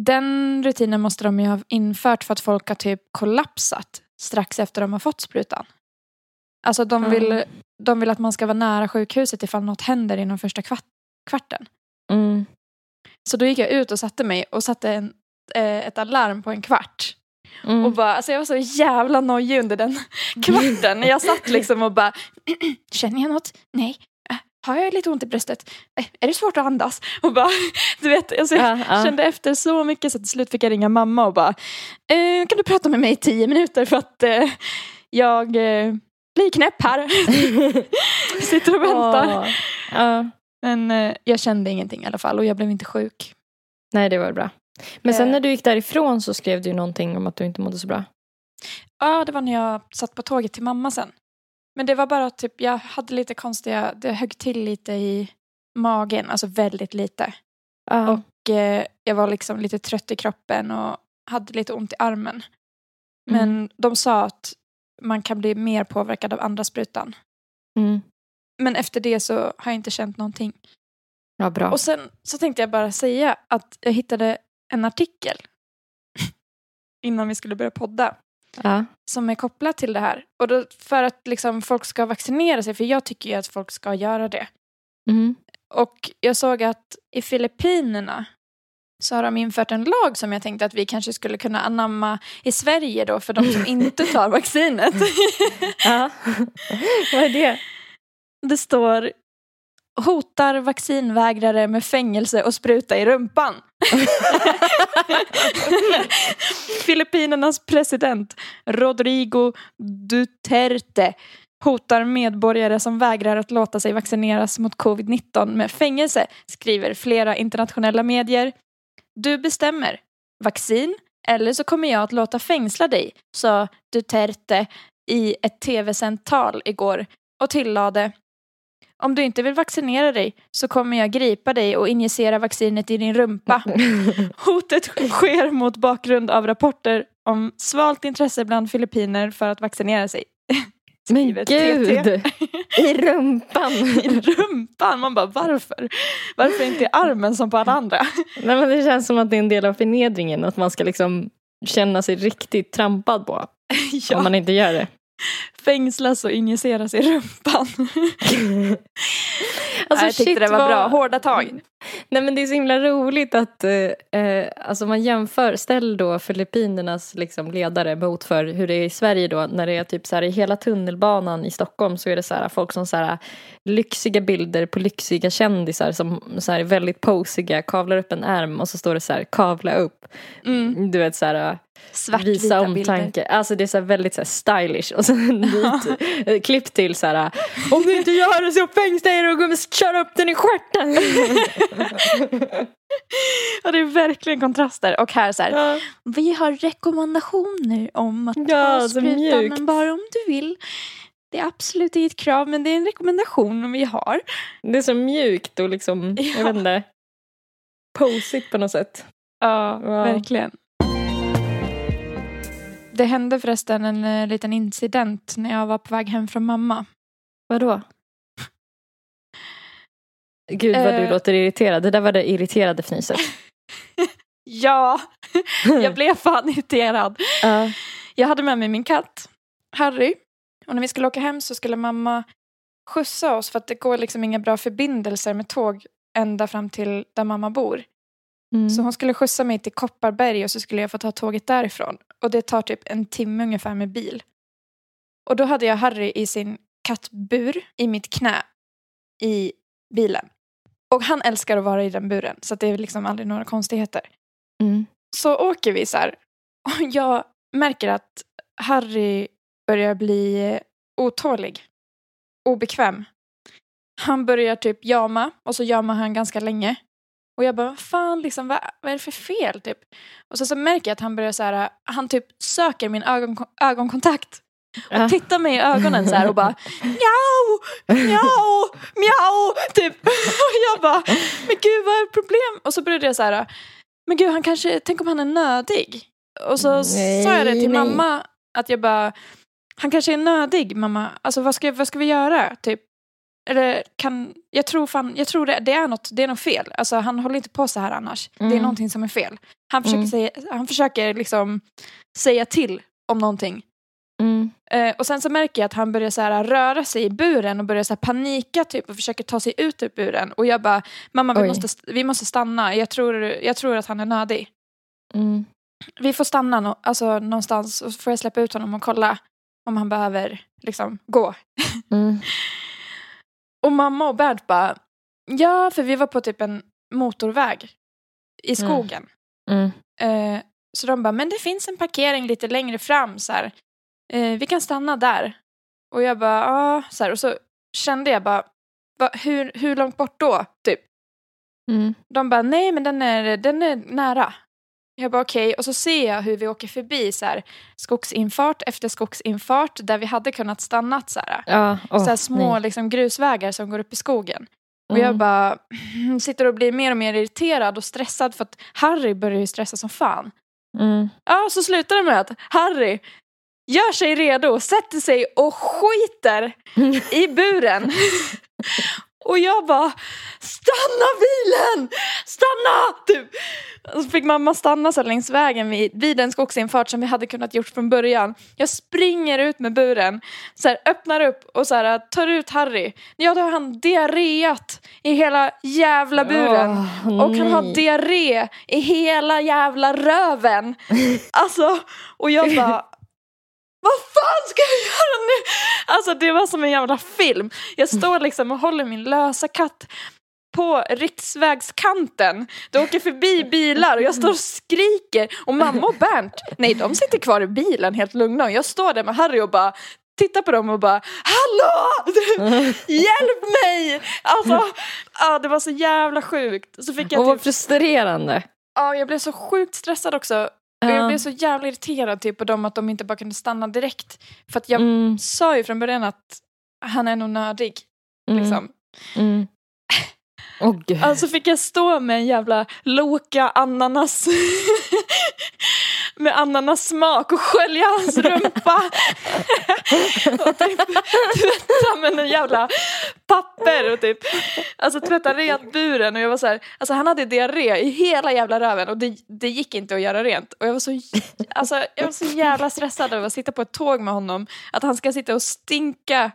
Den rutinen måste de ju ha infört för att folk har typ kollapsat strax efter de har fått sprutan. Alltså de vill, de vill att man ska vara nära sjukhuset ifall något händer inom första kvart, kvarten. Mm. Så då gick jag ut och satte mig och satte en, eh, ett alarm på en kvart. Mm. Och bara, alltså jag var så jävla nojig under den kvarten. Jag satt liksom och bara, känner jag något? Nej. Har jag lite ont i bröstet? Äh, Är det svårt att andas? Och bara, du vet, alltså jag Ja, ja. kände efter så mycket så till slut fick jag ringa mamma och bara, eh, kan du prata med mig i tio minuter för att eh, jag eh, blir knäpp här. Sitter och väntar. Ja. Men eh, jag kände ingenting i alla fall och jag blev inte sjuk. Nej, det var bra. Men sen Eh. när du gick därifrån så skrev du någonting om att du inte mådde så bra. Ja, det var när jag satt på tåget till mamma sen. Men det var bara typ, jag hade lite konstiga, det högg till lite i magen, alltså väldigt lite. Ja. Och eh, jag var liksom lite trött i kroppen och hade lite ont i armen. Men Mm. de sa att man kan bli mer påverkad av andra sprutan. Mm. Men efter det så har jag inte känt någonting. Ja, bra. Och sen så tänkte jag bara säga att jag hittade en artikel innan vi skulle börja podda ja. som är kopplat till det här. Och då, för att liksom folk ska vaccinera sig, för jag tycker ju att folk ska göra det. Mm. Och jag såg att i Filippinerna så har de infört en lag som jag tänkte att vi kanske skulle kunna anamma i Sverige då för de som inte tar vaccinet. ja. Vad är det? Det står hotar vaccinvägrare med fängelse och spruta i rumpan. Filippinernas president Rodrigo Duterte hotar medborgare som vägrar att låta sig vaccineras mot covid-19 med fängelse, skriver flera internationella medier. Du bestämmer. Vaccin eller så kommer jag att låta fängsla dig, sa Duterte i ett tv-sänt tal igår och tillade om du inte vill vaccinera dig så kommer jag gripa dig och injicera vaccinet i din rumpa. Hotet sker mot bakgrund av rapporter om svalt intresse bland filippiner för att vaccinera sig. Men gud! TT. I rumpan! I rumpan! Man bara varför? Varför inte i armen som på alla andra? Nej, men det känns som att det är en del av förnedringen. Att man ska liksom känna sig riktigt trampad på. Om Ja, man inte gör det. Fängslas och injiceras i rumpan. Alltså, jag tyckte det var vad- bra. Hårda tag. Nej men det är så himla roligt att eh, eh, alltså man jämför, ställ då Filippinernas liksom, ledare mot för hur det är i Sverige då när det är typ så här i hela tunnelbanan i Stockholm så är det så här folk som så här lyxiga bilder på lyxiga kändisar som så här väldigt posiga, kavlar upp en ärm och så står det så här kavla upp. Mm. Du vet så här Svartvita visa omtanke. Alltså det är så väldigt så stylish och sen en vit eh, klipp till så här om du inte gör det så fängslar jag dig och kommer köra upp den i stjärten. Ja, det är verkligen kontraster. Och här så här, Ja. vi har rekommendationer om att Ja, ta sprutan men bara om du vill. Det är absolut inget krav men det är en rekommendation vi har. Det är så mjukt och liksom, jag Ja. vet inte, posigt på något sätt. Ja, Wow. verkligen. Det hände förresten en eh, liten incident när jag var på väg hem från mamma. Vadå? Gud vad du Eh. låter irriterad. Det där var det irriterade fniset. Ja, jag blev fan irriterad. Ja. Jag hade med mig min katt, Harry. Och när vi skulle åka hem så skulle mamma skjutsa oss för att det går liksom inga bra förbindelser med tåg ända fram till där mamma bor. Mm. Så hon skulle skjutsa mig till Kopparberg och så skulle jag få ta tåget därifrån. Och det tar typ en timme ungefär med bil. Och då hade jag Harry i sin kattbur i mitt knä i bilen. Och han älskar att vara i den buren så det är liksom aldrig några konstigheter. Mm. Så åker vi så här och jag märker att Harry börjar bli otålig. Obekväm. Han börjar typ jama och så jamar han ganska länge. Och jag bara, vad fan liksom, vad, vad är det för fel typ? Och så, så märker jag att han börjar så här, han typ söker min ögon, ögonkontakt. Och tittar mig i ögonen så här och bara mjau, mjau, mjau, typ. Och jag bara, men gud vad är problem? Och så började jag så här, men gud han kanske, tänk om han är nödig? Och så Nej, sa jag det till nej. mamma, att jag bara, han kanske är nödig mamma, alltså vad ska, vad ska vi göra? Typ. Eller kan, jag tror, fan, jag tror det, det, är något, det är något fel. Alltså, han håller inte på så här annars. Det är Mm. någonting som är fel. Han försöker, Mm. säga, han försöker liksom säga till om någonting. Mm. Eh, och sen så märker jag att han börjar så här, röra sig i buren och börjar så här, panika typ och försöker ta sig ut ur buren. Och jag bara, mamma vi Oj. måste, st- vi måste stanna, jag tror, jag tror att han är nödig. Mm. Vi får stanna nå- alltså, någonstans och så får jag släppa ut honom och kolla om han behöver liksom gå. Mm. Och mamma och Bert bara, ja för vi var på typ en motorväg i skogen. Mm. Eh, så de bara, men det finns en parkering lite längre fram så här. Eh, vi kan stanna där. Och jag bara, ja, så här. Och så kände jag bara, va, hur, hur långt bort då? Typ. Mm. De bara, nej men den är, den är nära. Jag bara okej, och så ser jag hur vi åker förbi så här, skogsinfart efter skogsinfart där vi hade kunnat stannat så här. Ja, åh, så här små nej. liksom, grusvägar som går upp i skogen. Och Mm. jag bara sitter och blir mer och mer irriterad och stressad för att Harry börjar ju stressa som fan. Mm. Ja, så slutar det med att Harry gör sig redo, sätter sig och skiter i buren. Och jag bara, stanna bilen! Stanna! Typ. Och så fick mamma stanna så längs vägen vid, vid en skogsinfart som vi hade kunnat gjort från början. Jag springer ut med buren, så här, öppnar upp och så här, tar ut Harry. Ja, då har han diarréat i hela jävla buren. Åh, Och han har diarré i hela jävla röven. Alltså, och jag bara... Vad fan ska jag göra nu? Alltså det var som en jävla film. Jag står liksom och håller min lösa katt på riksvägskanten. Det åker förbi bilar och jag står och skriker. Och mamma och Bernt, nej de sitter kvar i bilen helt lugna. Och jag står där med Harry och bara tittar på dem och bara Hallå! Hjälp mig! Alltså, ja, det var så jävla sjukt. Så fick jag Och vad typ, frustrerande. ja, jag blev så sjukt stressad också. Och jag blev så jävla irriterad typ, på dem att de inte bara kunde stanna direkt. För att jag Mm. sa ju från början att han är nog nödig. Mm. Liksom. Mm. Gud. Alltså fick jag stå med en jävla Loka ananas med ananassmak och skölja hans rumpa. och typ tvätta med en jävla papper och typ alltså tvätta rent buren och jag var så här, alltså han hade diarré i hela jävla röven och det, det gick inte att göra rent och jag var så alltså jag var så jävla stressad över att sitta på ett tåg med honom att han ska sitta och stinka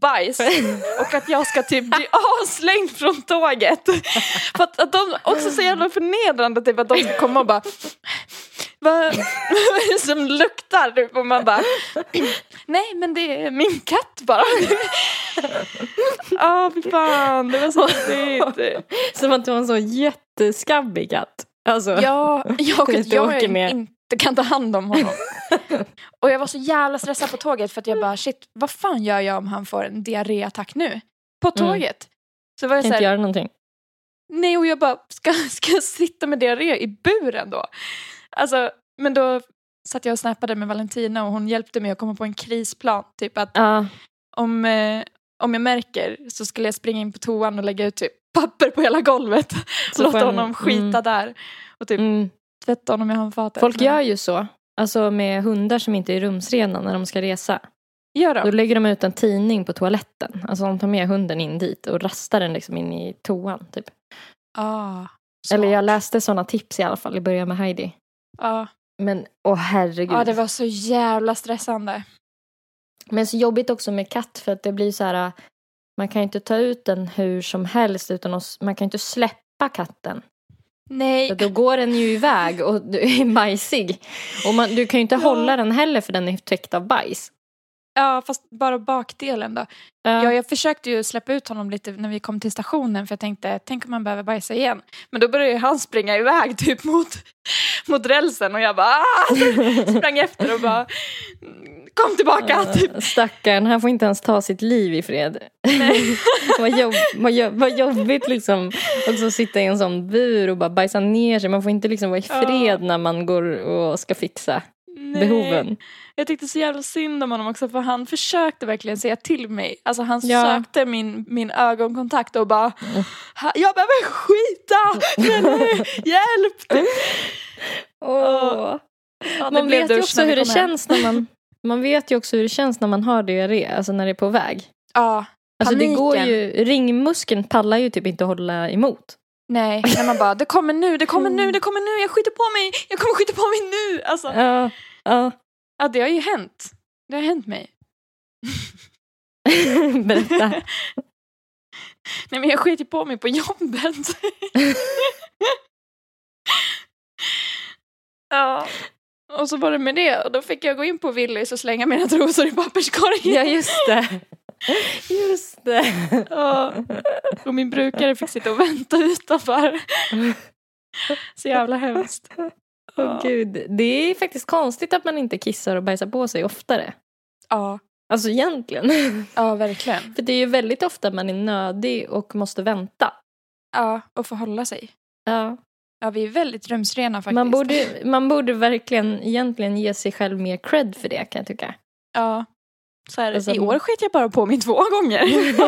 bajs och att jag ska typ bli avslängd från tåget. För att, att de också så jävla förnedrande typ att de ska komma och bara vad, vad är det som luktar? Typ, och man bara nej men det är min katt bara. Ja fy fan det var så jobbigt. Som att du var en så jätteskabbig katt. Alltså. Ja, jag inte jag åka med. inte kan ta hand om honom. och jag var så jävla stressad på tåget för att jag bara shit vad fan gör jag om han får en diarréattack nu? På Mm. tåget. Så var jag Kan så inte här, göra någonting. Nej, och jag bara, ska, ska jag sitta med diarré i buren då? Alltså, men då satt jag och snappade med Valentina och hon hjälpte mig att komma på en krisplan. Typ att Ja. om, eh, om jag märker så skulle jag springa in på toan och lägga ut typ papper på hela golvet. Så Låta honom skita mm. där. Och typ Mm. tvätta honom i handfatet. Folk Men- gör ju så. Alltså med hundar som inte är rumsrena när de ska resa. Gör Då lägger de ut en tidning på toaletten. Alltså de tar med hunden in dit och rastar den liksom in i toan. Typ. Ah. Eller jag läste sådana tips i alla fall i början med Heidi. Ja. Men åh herregud. ja, det var så jävla stressande. Men så jobbigt också med katt för att det blir så här. Man kan inte ta ut den hur som helst utan att, man kan inte släppa katten. Nej. För då går den ju iväg och du är bajsig. Och man, du kan ju inte Ja. hålla den heller för den är täckt av bajs. Ja, fast bara bakdelen då. Ja. Ja, jag försökte ju släppa ut honom lite när vi kom till stationen för jag tänkte, tänk om man behöver bajsa igen. Men då började han springa iväg typ mot, mot rälsen och jag bara ah! sprang efter och bara "Mm, kom tillbaka typ. Stackarn, han får inte ens ta sitt liv i fred. vad, jobb, vad, jobb, vad jobbigt liksom. Också sitta i en sån bur och bara bajsa ner sig. Man får inte liksom vara i fred när man går och ska fixa. Behoven. Jag tyckte så jävla synd om honom också för han försökte verkligen säga till mig. Alltså han Ja. sökte min, min ögonkontakt och bara "Ha- jag behöver skita! Hjälp! Åh. Ja, Man vet ju också hur det känns när man man vet ju också hur det känns när man har diarré, alltså när det är på väg. Ja, Alltså det går ju, ringmuskeln pallar ju typ inte att hålla emot. nej. När man bara det kommer nu, det kommer nu, det kommer nu, jag skiter på mig, jag kommer skita på mig nu. Alltså, Ja, ja. ja, det har ju hänt. Det har hänt mig. Berätta. Nej men jag sket ju på mig på jobbet. ja. Och så var det med det och då fick jag gå in på Willys och slänga mina trosor i papperskorgen. Ja, just det. Just det. Ja. Och min brukare fick sitta och vänta utanför. Så jävla hemskt. Åh gud. Det är faktiskt konstigt att man inte kissar och bajsar på sig oftare. Ja, Alltså egentligen. ja verkligen. För det är ju väldigt ofta man är nödig och måste vänta. Ja, och få hålla sig. Ja. Ja, vi är väldigt rumsrena faktiskt. Man, borde, man borde verkligen egentligen ge sig själv mer cred för det kan jag tycka. Ja. Så här, Alltså- I år sket jag bara på mig två gånger.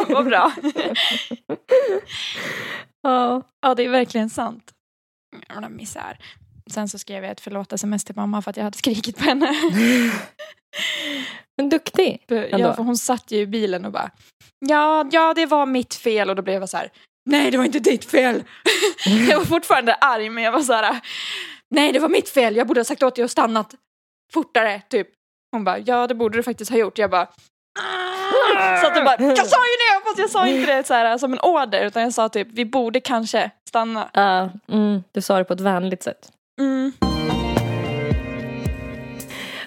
Vad bra. Ja. Ja, det är verkligen sant. Jävla misär. Sen så skrev jag ett förlåt sms till mamma för att jag hade skrikit på henne. Men duktig. Ändå. ja, för hon satt ju i bilen och bara ja, ja, det var mitt fel och då blev jag så här nej, det var inte ditt fel. jag var fortfarande arg men jag var så här nej, det var mitt fel. Jag borde ha sagt åt dig att stannat fortare, typ. Hon bara ja, det borde du faktiskt ha gjort. Jag bara så att jag bara, jag sa ju det! Fast jag sa inte det så här, som en order utan jag sa typ, vi borde kanske stanna. Ja, mm, du sa det på ett vänligt sätt. Mm.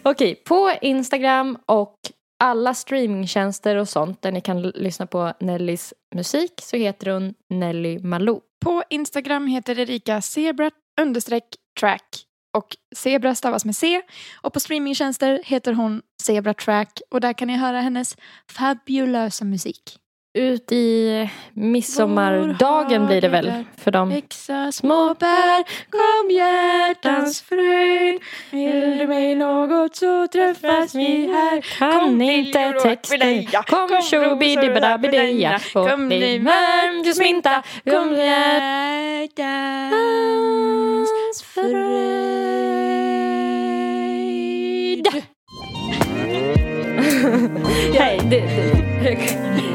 Okej, på Instagram och alla streamingtjänster och sånt där ni kan lyssna på Nellys musik så heter hon Nelly Malou. På Instagram heter Erika zebra understreck track och zebra stavas med C och på streamingtjänster heter hon Zebra Track och där kan ni höra hennes fabulösa musik. Ut i midsommardagen blir det väl för dem. Växa små bär, kom hjärtans fröjd. Vill du mig något så träffas vi här. Kan inte texter. Kom tjobidibbadabidia. Kom bli varm ljusminta. Kom hjärtans fröjd. Hej, det, det.